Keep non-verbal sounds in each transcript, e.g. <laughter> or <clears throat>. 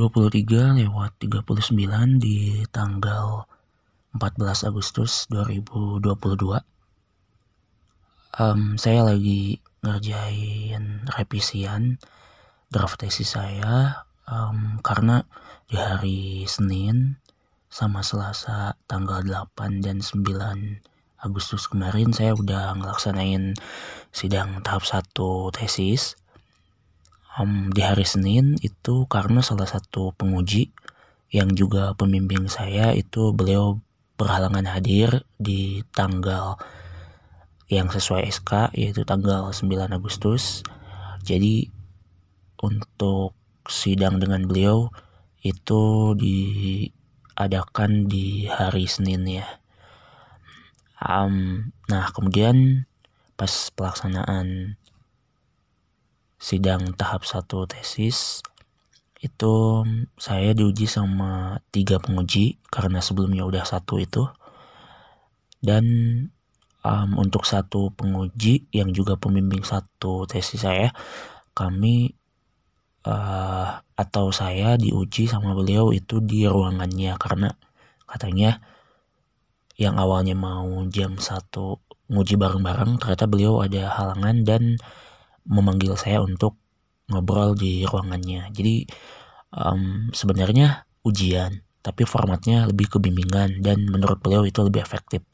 23 lewat 39 di tanggal 14 Agustus 2022 um, saya lagi ngerjain revisian draft tesis saya um, karena di hari Senin sama Selasa tanggal 8 dan 9 Agustus kemarin saya udah ngelaksanain sidang tahap 1 tesis um, di hari Senin itu karena salah satu penguji yang juga pembimbing saya itu beliau berhalangan hadir di tanggal yang sesuai SK yaitu tanggal 9 Agustus. Jadi untuk sidang dengan beliau itu diadakan di hari Senin ya. Um, nah kemudian pas pelaksanaan sidang tahap satu tesis itu saya diuji sama tiga penguji karena sebelumnya udah satu itu. Dan um, untuk satu penguji yang juga pembimbing satu tesis saya kami uh, atau saya diuji sama beliau itu di ruangannya karena katanya yang awalnya mau jam satu nguji bareng-bareng ternyata beliau ada halangan dan memanggil saya untuk ngobrol di ruangannya. Jadi um, sebenarnya ujian, tapi formatnya lebih ke bimbingan dan menurut beliau itu lebih efektif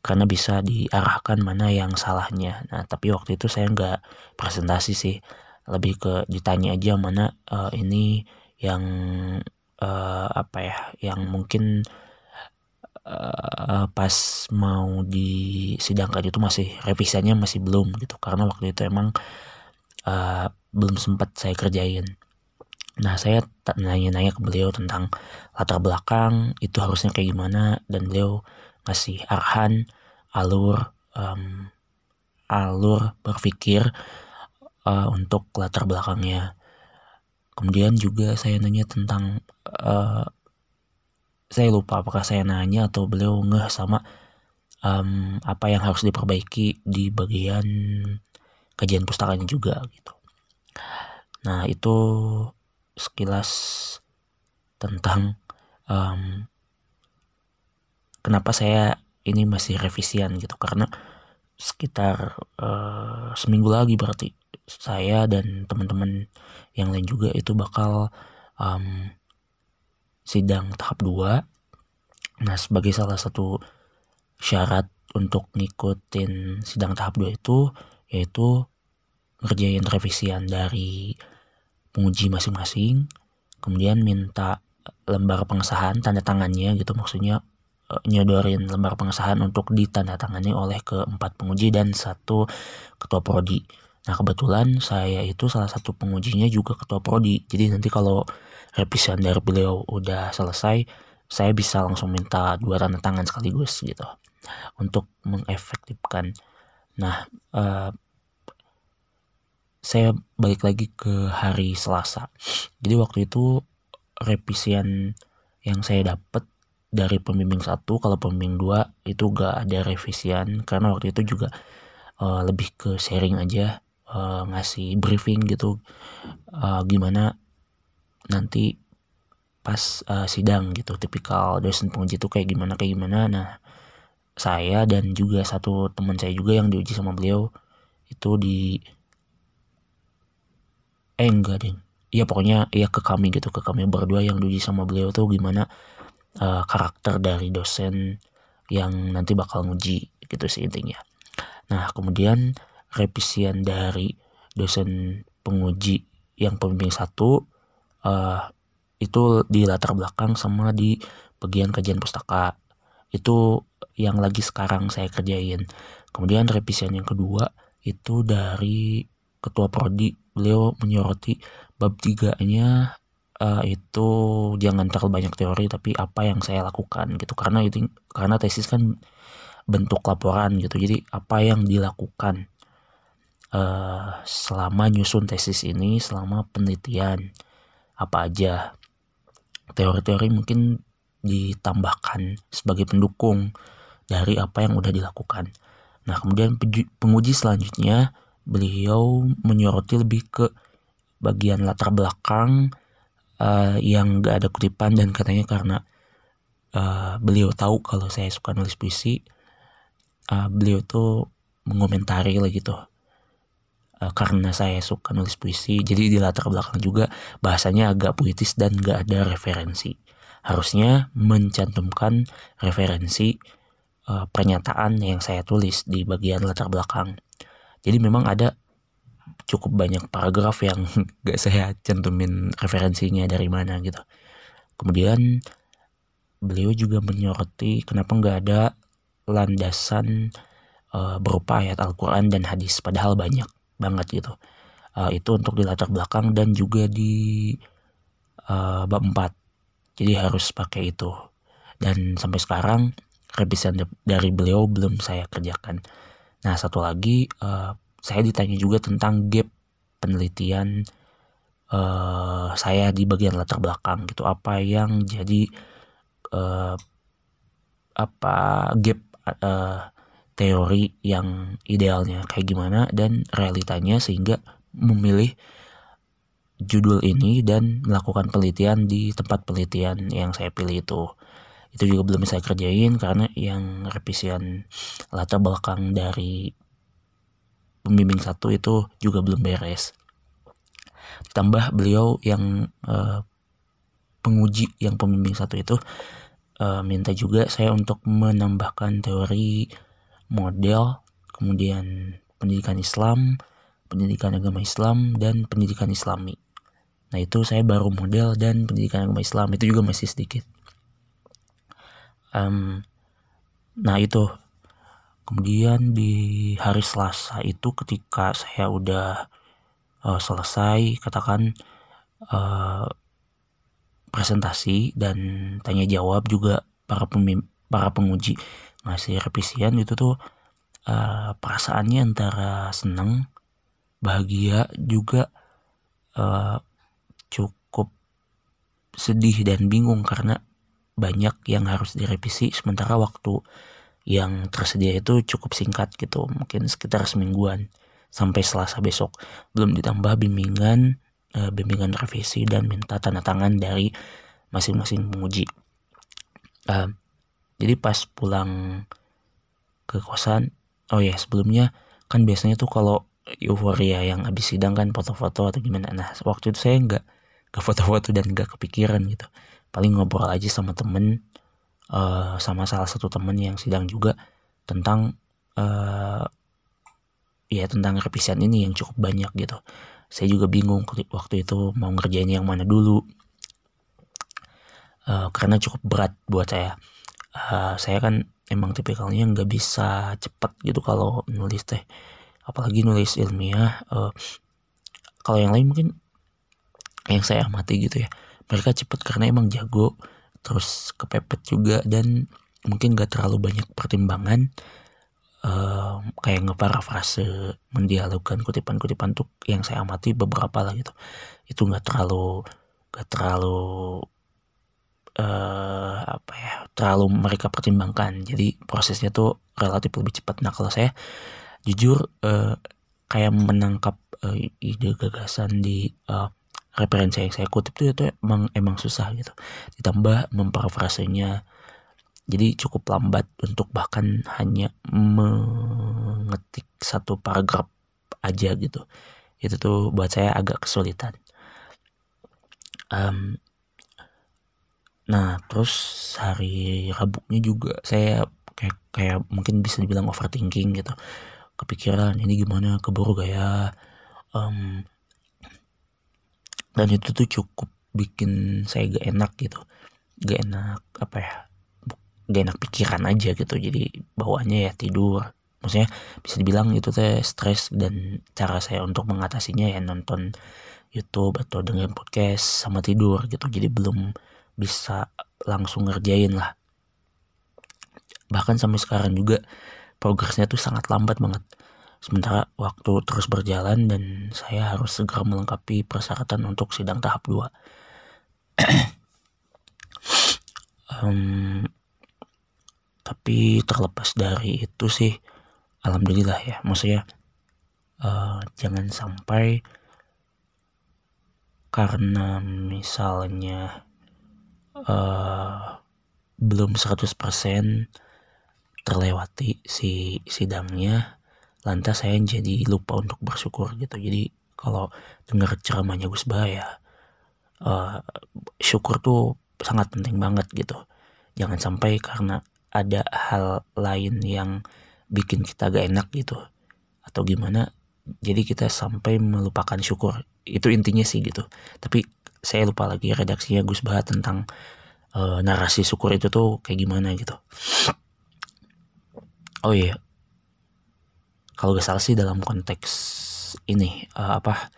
karena bisa diarahkan mana yang salahnya. Nah tapi waktu itu saya nggak presentasi sih, lebih ke ditanya aja mana uh, ini yang uh, apa ya, yang mungkin uh, pas mau disidangkan itu masih revisinya masih belum gitu karena waktu itu emang uh, belum sempat saya kerjain. Nah saya nanya-nanya ke beliau tentang latar belakang itu harusnya kayak gimana dan beliau ngasih arahan alur um, alur berpikir uh, untuk latar belakangnya. Kemudian juga saya nanya tentang uh, saya lupa apakah saya nanya atau beliau ngeh sama um, apa yang harus diperbaiki di bagian kajian pustakanya juga gitu. Nah itu sekilas tentang um, kenapa saya ini masih revisian gitu karena sekitar uh, seminggu lagi berarti saya dan teman-teman yang lain juga itu bakal um, sidang tahap 2 nah sebagai salah satu syarat untuk ngikutin sidang tahap 2 itu yaitu ngerjain revisian dari penguji masing-masing kemudian minta lembar pengesahan tanda tangannya gitu maksudnya e, nyodorin lembar pengesahan untuk ditandatangani oleh keempat penguji dan satu ketua prodi. Nah kebetulan saya itu salah satu pengujinya juga ketua prodi. Jadi nanti kalau revisian dari beliau udah selesai, saya bisa langsung minta dua tanda tangan sekaligus gitu untuk mengefektifkan. Nah, uh, saya balik lagi ke hari Selasa. Jadi waktu itu revisian yang saya dapat dari pembimbing satu, kalau pembimbing dua itu gak ada revisian karena waktu itu juga uh, lebih ke sharing aja, uh, ngasih briefing gitu, uh, gimana nanti pas uh, sidang gitu, tipikal dosen penguji itu kayak gimana kayak gimana. Nah, saya dan juga satu teman saya juga yang diuji sama beliau itu di eh enggak ding ya pokoknya ya ke kami gitu ke kami berdua yang diuji sama beliau tuh gimana uh, karakter dari dosen yang nanti bakal nguji gitu sih intinya. Nah kemudian revisian dari dosen penguji yang pembimbing satu uh, itu di latar belakang sama di bagian kajian pustaka. Itu yang lagi sekarang saya kerjain. Kemudian revisian yang kedua itu dari ketua prodi beliau menyoroti bab tiganya uh, itu jangan terlalu banyak teori tapi apa yang saya lakukan gitu. Karena itu karena tesis kan bentuk laporan gitu. Jadi apa yang dilakukan uh, selama nyusun tesis ini selama penelitian apa aja. Teori-teori mungkin ditambahkan sebagai pendukung dari apa yang udah dilakukan. Nah kemudian penguji selanjutnya beliau menyoroti lebih ke bagian latar belakang uh, yang gak ada kutipan dan katanya karena uh, beliau tahu kalau saya suka nulis puisi uh, beliau tuh mengomentari lah gitu uh, karena saya suka nulis puisi. Jadi di latar belakang juga bahasanya agak puitis dan gak ada referensi. Harusnya mencantumkan referensi uh, pernyataan yang saya tulis di bagian latar belakang jadi memang ada cukup banyak paragraf yang <laughs> gak saya cantumin referensinya dari mana gitu. Kemudian beliau juga menyoroti kenapa nggak ada landasan uh, berupa ayat Al-Quran dan hadis padahal banyak banget gitu. Uh, itu untuk di latar belakang dan juga di uh, bab 4 jadi harus pakai itu. Dan sampai sekarang revisian dari beliau belum saya kerjakan nah satu lagi uh, saya ditanya juga tentang gap penelitian uh, saya di bagian latar belakang gitu. Apa yang jadi uh, apa gap uh, teori yang idealnya kayak gimana dan realitanya sehingga memilih judul ini dan melakukan penelitian di tempat penelitian yang saya pilih itu itu juga belum saya kerjain karena yang revisian latar belakang dari pembimbing satu itu juga belum beres. Tambah beliau yang uh, penguji yang pembimbing satu itu uh, minta juga saya untuk menambahkan teori model, kemudian pendidikan Islam, pendidikan agama Islam, dan pendidikan Islami. Nah itu saya baru model dan pendidikan agama Islam itu juga masih sedikit. Um, nah itu. Kemudian di hari Selasa itu ketika saya udah uh, selesai katakan uh, presentasi dan tanya jawab juga para pemim para penguji. Ngasih revisian itu tuh uh, perasaannya antara senang, bahagia juga uh, cukup sedih dan bingung karena banyak yang harus direvisi sementara waktu yang tersedia itu cukup singkat gitu mungkin sekitar semingguan sampai Selasa besok. Belum ditambah bimbingan e, bimbingan revisi dan minta tanda tangan dari masing-masing penguji. E, jadi pas pulang ke kosan oh ya sebelumnya kan biasanya tuh kalau euforia yang habis sidang kan foto-foto atau gimana. Nah waktu itu saya nggak ke foto-foto dan nggak kepikiran gitu paling ngobrol aja sama temen uh, sama salah satu temen yang sidang juga tentang uh, ya tentang revisian ini yang cukup banyak gitu. Saya juga bingung waktu itu mau ngerjain yang mana dulu. Uh, karena cukup berat buat saya. Uh, saya kan emang tipikalnya nggak bisa cepet gitu kalau nulis teh. Apalagi nulis ilmiah uh, kalau yang lain mungkin yang saya amati gitu ya mereka cepet karena emang jago terus kepepet juga dan mungkin gak terlalu banyak pertimbangan uh, kayak ngeparafrase mendialogkan kutipan-kutipan tuh yang saya amati beberapa lah gitu. Itu nggak terlalu gak terlalu uh, apa ya terlalu mereka pertimbangkan. Jadi prosesnya tuh relatif lebih cepat. Nah kalau saya jujur uh, kayak menangkap uh, ide gagasan di uh, referensi yang saya kutip itu itu emang emang susah gitu. Ditambah memparafrasenya jadi cukup lambat untuk bahkan hanya mengetik satu paragraf aja gitu. Itu tuh buat saya agak kesulitan. Um, nah terus hari Rabunya juga saya kayak kayak mungkin bisa dibilang overthinking gitu. Kepikiran ini gimana? Keburu gaya um, dan itu tuh cukup bikin saya gak enak gitu. Gak enak apa ya gak enak pikiran aja gitu. Jadi bawaannya ya tidur. Maksudnya bisa dibilang itu teh stres dan cara saya untuk mengatasinya ya nonton YouTube atau dengerin podcast sama tidur gitu. Jadi belum bisa langsung ngerjain lah. Bahkan sampai sekarang juga progresnya tuh sangat lambat banget Sementara waktu terus berjalan dan saya harus segera melengkapi persyaratan untuk sidang tahap 2. um, <clears throat> tapi terlepas dari itu sih, alhamdulillah ya. Maksudnya uh, jangan sampai karena misalnya uh, belum 100% terlewati si sidangnya lantas saya jadi lupa untuk bersyukur gitu. Jadi kalau dengar ceramahnya Gus Bah ya uh, syukur tuh sangat penting banget gitu. Jangan sampai karena ada hal lain yang bikin kita gak enak gitu. Atau gimana jadi kita sampai melupakan syukur. Itu intinya sih gitu. Tapi saya lupa lagi redaksinya Gus Bah tentang uh, narasi syukur itu tuh kayak gimana gitu. Oh iya kalau gak salah sih dalam konteks ini uh, apa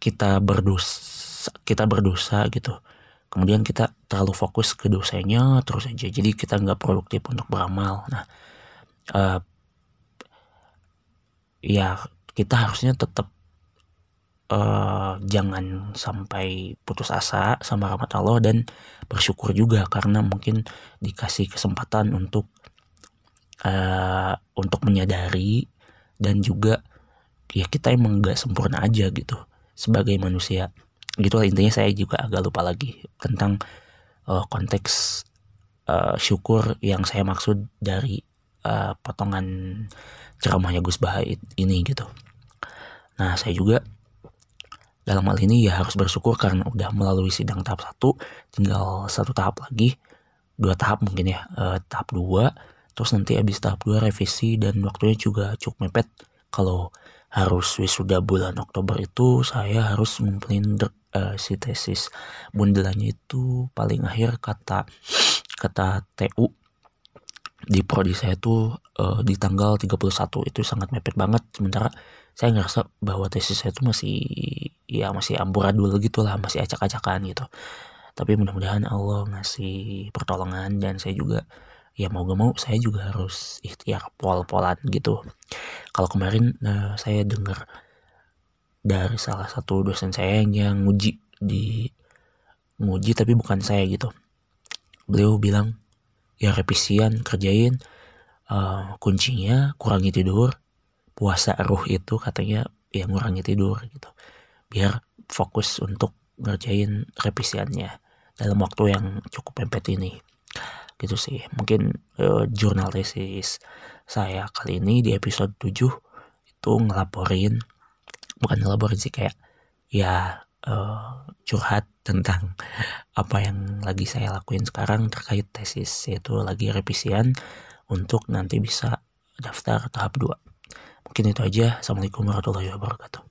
kita berdosa kita berdosa gitu. Kemudian kita terlalu fokus ke dosanya terus aja. Jadi kita nggak produktif untuk beramal. Nah uh, ya kita harusnya tetap uh, jangan sampai putus asa sama rahmat Allah dan bersyukur juga karena mungkin dikasih kesempatan untuk uh, untuk menyadari dan juga ya kita emang gak sempurna aja gitu sebagai manusia gitu lah intinya saya juga agak lupa lagi tentang uh, konteks uh, syukur yang saya maksud dari uh, potongan ceramahnya Gus Bah ini gitu. Nah saya juga dalam hal ini ya harus bersyukur karena udah melalui sidang tahap satu tinggal satu tahap lagi dua tahap mungkin ya eh, tahap dua terus nanti habis tahap dua revisi dan waktunya juga cukup mepet. Kalau harus wisuda bulan Oktober itu saya harus ngumpulin uh, si tesis. Bundelannya itu paling akhir kata kata TU di prodi saya tuh uh, di tanggal 31 itu sangat mepet banget. Sementara saya ngerasa bahwa tesis saya tuh masih ya masih amburadul gitu lah masih acak-acakan gitu. Tapi mudah-mudahan Allah ngasih pertolongan dan saya juga ya mau gak mau saya juga harus ikhtiar pol-polan gitu. Kalau kemarin uh, saya dengar dari salah satu dosen saya yang nguji di nguji tapi bukan saya gitu. Beliau bilang ya revisian kerjain uh, kuncinya kurangi tidur puasa ruh itu katanya ya ngurangi tidur gitu. Biar fokus untuk ngerjain revisiannya dalam waktu yang cukup mepet ini gitu sih mungkin uh, jurnal tesis saya kali ini di episode 7 itu ngelaporin bukan ngelaporin sih kayak ya uh, curhat tentang <laughs> apa yang lagi saya lakuin sekarang terkait tesis yaitu lagi revisian untuk nanti bisa daftar tahap 2. Mungkin itu aja. Assalamualaikum warahmatullahi wabarakatuh.